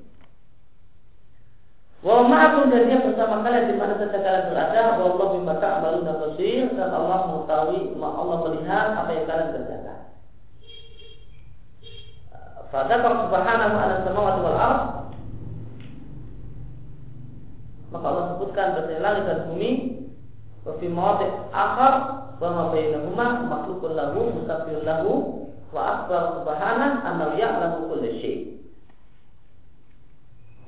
Wa ma'akum dan dia bersama kalian di mana saja kalian berada wa Allah bima ta'maluna basir dan Allah mengetahui Allah melihat apa yang kalian kerjakan. Fadzakar subhanahu ala samawati wal ard. Maka Allah sebutkan bahwa langit dan bumi wa fi mawadhi akhar wa ma bainahuma makhlukun lahu musabbihun lahu wa akbar subhanahu annahu ya'lamu kulla syai'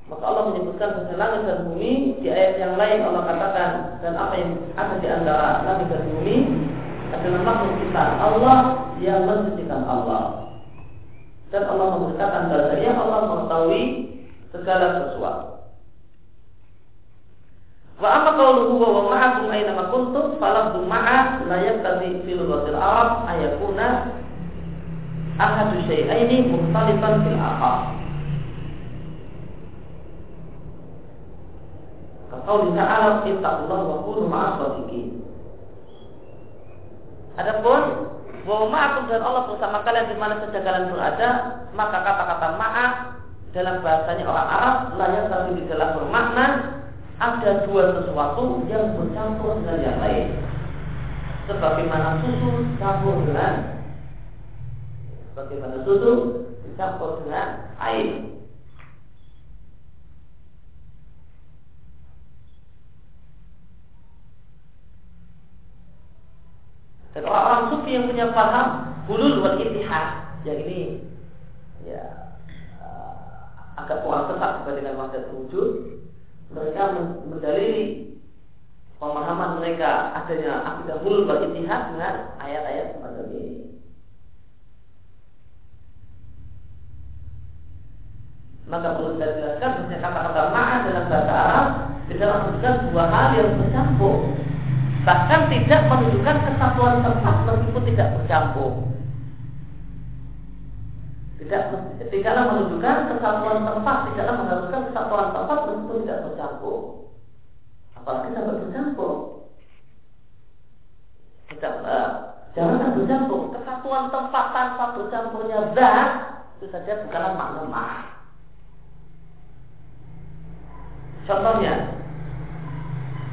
maka Allah menyebutkan bahwa langit dan bumi di ayat yang lain Allah katakan dan apa yang ada di antara langit dan bumi adalah makhluk kita Allah yang mensucikan Allah dan Allah memberitakan bahasanya Allah mengetahui segala sesuatu. Wa amma qawluhu wa ma'akum aina ma kuntum falafdu ma'a la yaqtadi fi lughatil Arab ayakuna ahadu syai'aini mukhtalifan fil akhar. Kaqauli ta'ala ittaqullah wa kunu ma'as sadiqin. Adapun bahwa ma'akum dan Allah bersama kalian di mana saja kalian berada, maka kata-kata ma'ah dalam bahasanya orang Arab layak tapi di bermakna ada dua sesuatu yang bercampur dengan yang lain. Sebagaimana susu campur dengan sebagaimana susu dicampur dengan air. Dan orang-orang sufi yang punya paham hulul wal ittihad yang ini ya uh, agak kurang tepat dibandingkan wahdat wujud mereka mendalili pemahaman mereka adanya akidah hulul wal ittihad dengan ayat-ayat semacam ini. Maka perlu saya jelaskan bahwa kata-kata ma'ah dalam bahasa Arab tidak menunjukkan dua hal yang bercampur bahkan tidak menunjukkan kesatuan tempat meskipun tidak bercampur. Tidak tidaklah menunjukkan kesatuan tempat, tidaklah mengharuskan kesatuan tempat meskipun tidak bercampur. Apalagi sampai bercampur. Tidak, uh, jangan bercampur. Kesatuan tempat tanpa bercampurnya zat itu saja bukanlah makna Contohnya,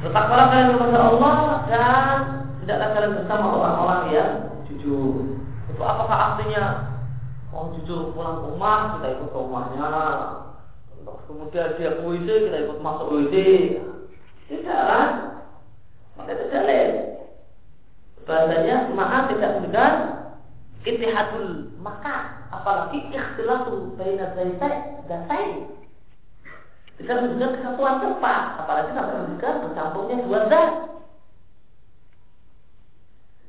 Bertakwalah kalian kepada Allah dan tidaklah kalian bersama orang-orang yang jujur. Itu apakah artinya orang jujur pulang ke rumah kita ikut ke rumahnya, kemudian dia WC kita ikut masuk WC. Tidak kan? Maka itu dalil. Bahasanya maaf tidak mendengar itihadul maka apalagi ikhtilatu baina zaitai dan tidak menunjukkan kesatuan tempat, apalagi sampai menunjukkan bercampurnya dua zat.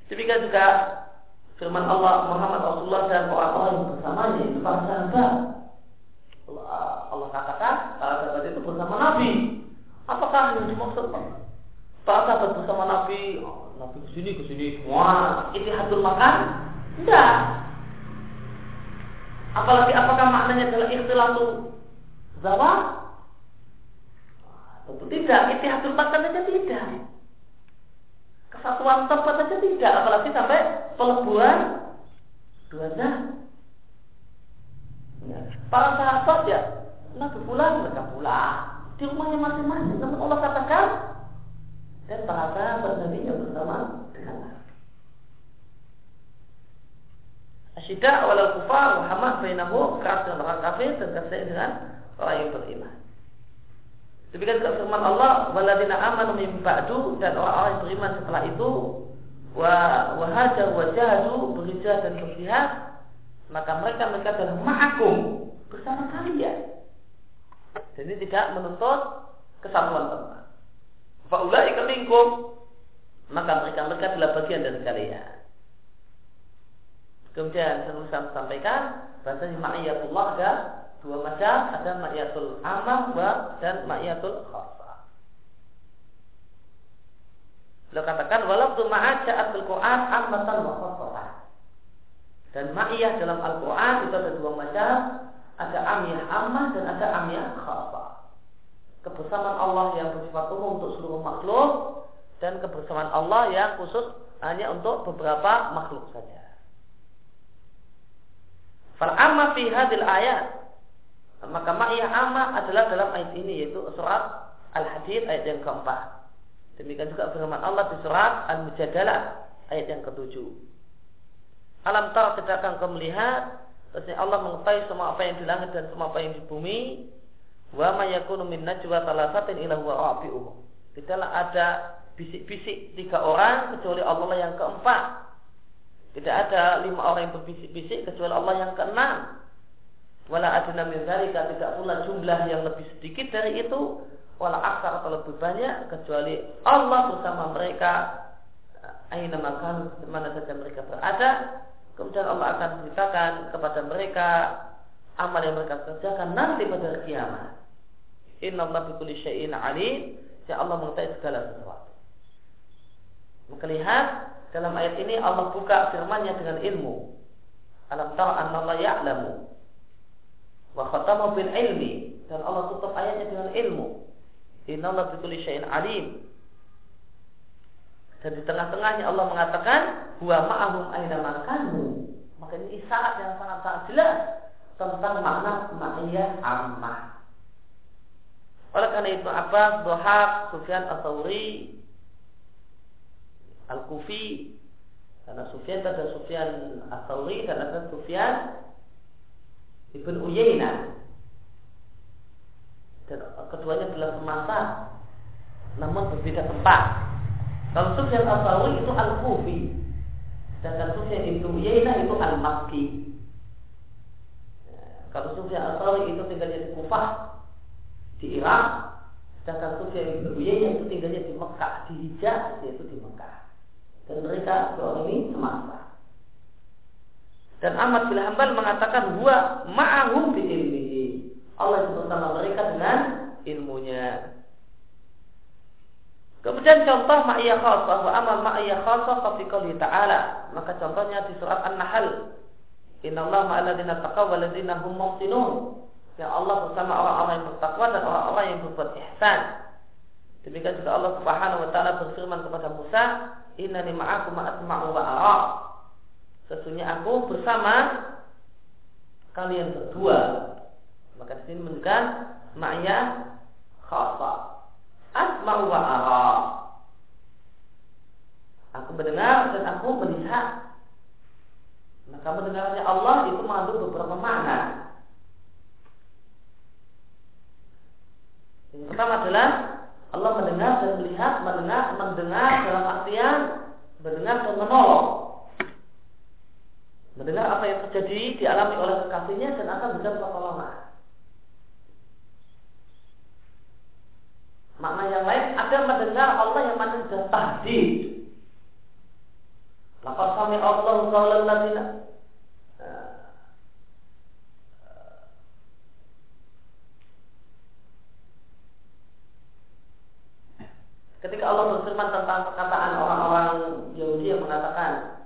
Demikian juga firman Allah Muhammad Rasulullah dan orang-orang yang bersamanya itu para sahabat. Allah, Allah katakan para sahabat itu bersama Nabi. Apakah yang dimaksud para sahabat bersama Nabi? Oh, Nabi ke sini ke sini semua. Itu hatul makan? Tidak. Apalagi apakah maknanya adalah ikhtilatu zawah? Tentu tidak, itihatul makan saja tidak. Kesatuan tempat saja tidak, apalagi sampai peleburan dua zat. Ya. Para sahabat ya, Nabi pulang mereka pulang. di rumahnya masing-masing. Namun Allah katakan dan para sahabat Nabi yang bersama dengan Asyida awal kufar Muhammad bainahu keras dengan orang kafir dan kasih dengan orang yang beriman. Demikian juga firman Allah, waladina amanu min ba'du dan orang-orang yang beriman setelah itu wa wahajar wa jahadu berhijrah dan berjihad maka mereka mereka adalah ma'akum bersama kalian. Ini tidak menuntut kesatuan tempat. Faulai minkum maka mereka mereka adalah bagian dari kalian. Kemudian saya sampaikan bahasanya ma'iyatullah ada dua macam, ada ma'iyatul amam dan ma'iyatul khasa. Beliau katakan walau ma'aja'at al-Quran ammatan wa. Dan ma'iyah dalam Al-Quran itu ada dua macam, ada amiyah ammah dan ada amiyah khasa. Kebersamaan Allah yang bersifat umum untuk seluruh makhluk dan kebersamaan Allah yang khusus hanya untuk beberapa makhluk saja. Fal amma fi hadil ayat maka ma'iyah amma adalah dalam ayat ini yaitu surat Al-Hadid ayat yang keempat. Demikian juga firman Allah di surat Al-Mujadalah ayat yang ketujuh. Alam tar sedangkan kau melihat Bahasanya Allah mengetahui semua apa yang di langit dan semua apa yang di bumi. Wa ma yakunu min najwa talasatin ila huwa rabi'uhum. Tidaklah ada bisik-bisik tiga orang kecuali Allah yang keempat tidak ada lima orang yang berbisik-bisik kecuali Allah yang keenam. Wala adna min dzalika tidak pula jumlah yang lebih sedikit dari itu wala aksar atau lebih banyak kecuali Allah bersama mereka aina makan mana saja mereka berada kemudian Allah akan ceritakan kepada mereka amal yang mereka kerjakan nanti pada kiamat inna Allah bikulli syai'in alim ya Allah mengetahui segala sesuatu maka lihat dalam ayat ini Allah buka firman-Nya dengan ilmu. Alam tara anna Allah ya'lamu. Wa khatama bil ilmi dan Allah tutup ayatnya dengan ilmu. Inna Allah bikulli syai'in alim. Dan di tengah-tengahnya Allah mengatakan huwa ma'ahum aina makanu. Maka ini isyarat yang sangat-sangat jelas tentang makna ma'iyah ammah. Oleh karena itu Abbas, Dohak, Sufyan As-Sawri Al-Kufi karena Sufyan ada Sufyan As-Sauri dan ada Sufyan Ibn Uyainah dan keduanya adalah semasa namun berbeda tempat. Kalau Sufyan As-Sauri itu Al-Kufi. Sedangkan Sufyan Ibn Uyainah itu Al-Makki. Kalau Sufyan As-Sauri itu tinggalnya di Kufah di Irak. Sedangkan Sufyan Ibn Uyainah itu tinggalnya di Mekah di Hijaz yaitu di Mekah. Dan mereka dua ini semasa. Dan Ahmad bin Hanbal mengatakan huwa ma'ahum bi ilmihi. Allah itu bersama mereka dengan ilmunya. Kemudian contoh ma'iyah khasah wa amal ma'iyah khasah qouli ta'ala. Maka contohnya di surat An-Nahl. Inna Allah ma'aladina taqaw wa ladina hum. Yang Allah bersama orang-orang yang bertakwa dan orang-orang yang berbuat ihsan. Demikian juga Allah Subhanahu wa taala berfirman kepada Musa, Innani ma'akum asma'u wa ara. Sesungguhnya aku bersama kalian berdua. Maka di sini menunjukkan ma'ya khasa. Asma'u wa ara. Aku mendengar dan aku melihat. Maka mendengarnya Allah itu mengandung beberapa makna. Yang pertama adalah Allah mendengar dan melihat, mendengar, mendengar dalam artian mendengar dan menolong. Mendengar apa yang terjadi dialami oleh kekasihnya dan akan berikan pertolongan. Makna yang lain ada mendengar Allah yang sudah tahdid. Laqad sami Allah qawlan ladina Ketika Allah berfirman tentang perkataan orang-orang Yahudi yang mengatakan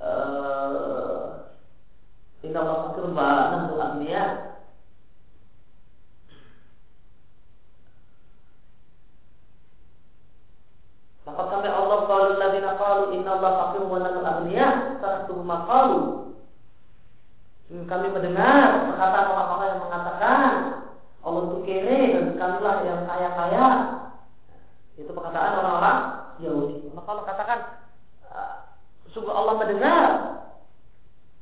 eh, Inna Allah fakir wa nahnu sampai Allah qalu alladziina qalu Allah fakir wa nahnu agniya Saratuhu ma qalu Kami mendengar perkataan orang-orang yang mengatakan Allah itu kere dan sekalilah yang kaya-kaya. Itu perkataan orang-orang Yahudi. Maka Allah katakan, uh, sungguh Allah mendengar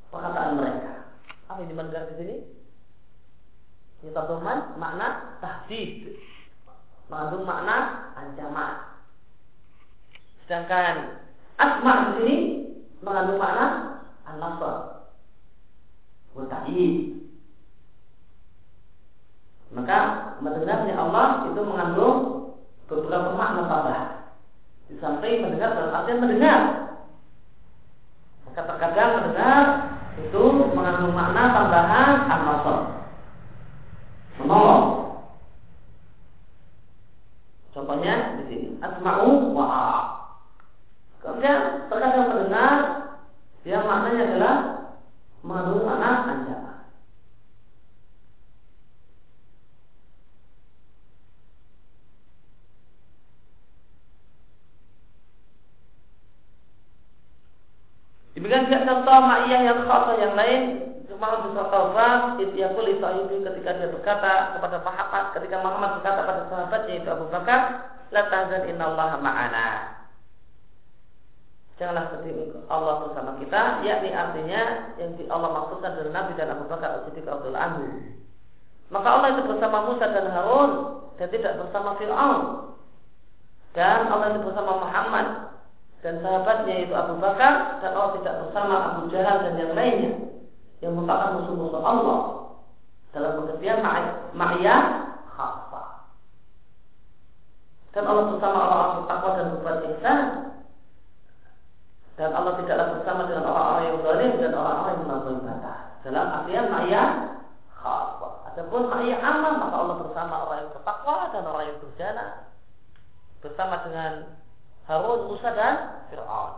perkataan mereka. Apa yang dimendengar di sini? Ini terjemahan makna tahdid. Mengandung makna ancaman. Sedangkan asma di sini mengandung makna an-nasr. Mutahid. Maka mendengarnya Allah itu mengandung beberapa makna tambah. Di samping mendengar dalam artian mendengar. Maka terkadang mendengar itu mengandung makna tambahan an-nasr. Menolong. Contohnya di sini asma'u wa Kemudian terkadang mendengar yang maknanya adalah mengandung makna ancaman. Demikian juga contoh ma'iyah yang khasa yang lain Cuma di surat Taubah Ityakul Isa'ibi ketika dia berkata kepada Muhammad Ketika Muhammad berkata pada sahabatnya itu Abu Bakar La tahzan innallaha ma'ana. Janganlah sedih Allah bersama kita Yakni artinya yang Allah maksudkan dari Nabi dan Abu Bakar As-Siddiq Abdul Anhu. Maka Allah itu bersama Musa dan Harun Dan tidak bersama Fir'aun. Dan Allah itu bersama Muhammad dan sahabatnya itu Abu Bakar dan Allah tidak bersama Abu Jahal dan yang lainnya yang merupakan musuh-musuh Allah dalam pengertian ma'iyah khasa. Dan Allah bersama orang-orang bertakwa dan berbuat ihsan dan Allah tidaklah bersama dengan orang-orang yang zalim dan orang-orang yang melampaui batas. Dalam artian ma'iyah khasa. Adapun ma'iyah aman maka Allah bersama orang yang bertakwa dan orang yang berjana bersama dengan Harun, Musa dan Fir'aun.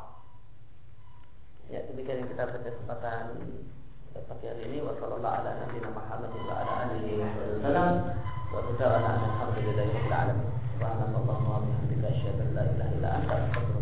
Ya, demikian yang kita baca kesempatan pagi hari ini wasallallahu ala nabiyina Muhammad wa ala alihi wasallam wa tadarana alhamdulillahi rabbil alamin subhanallah wa bihamdika asyhadu an la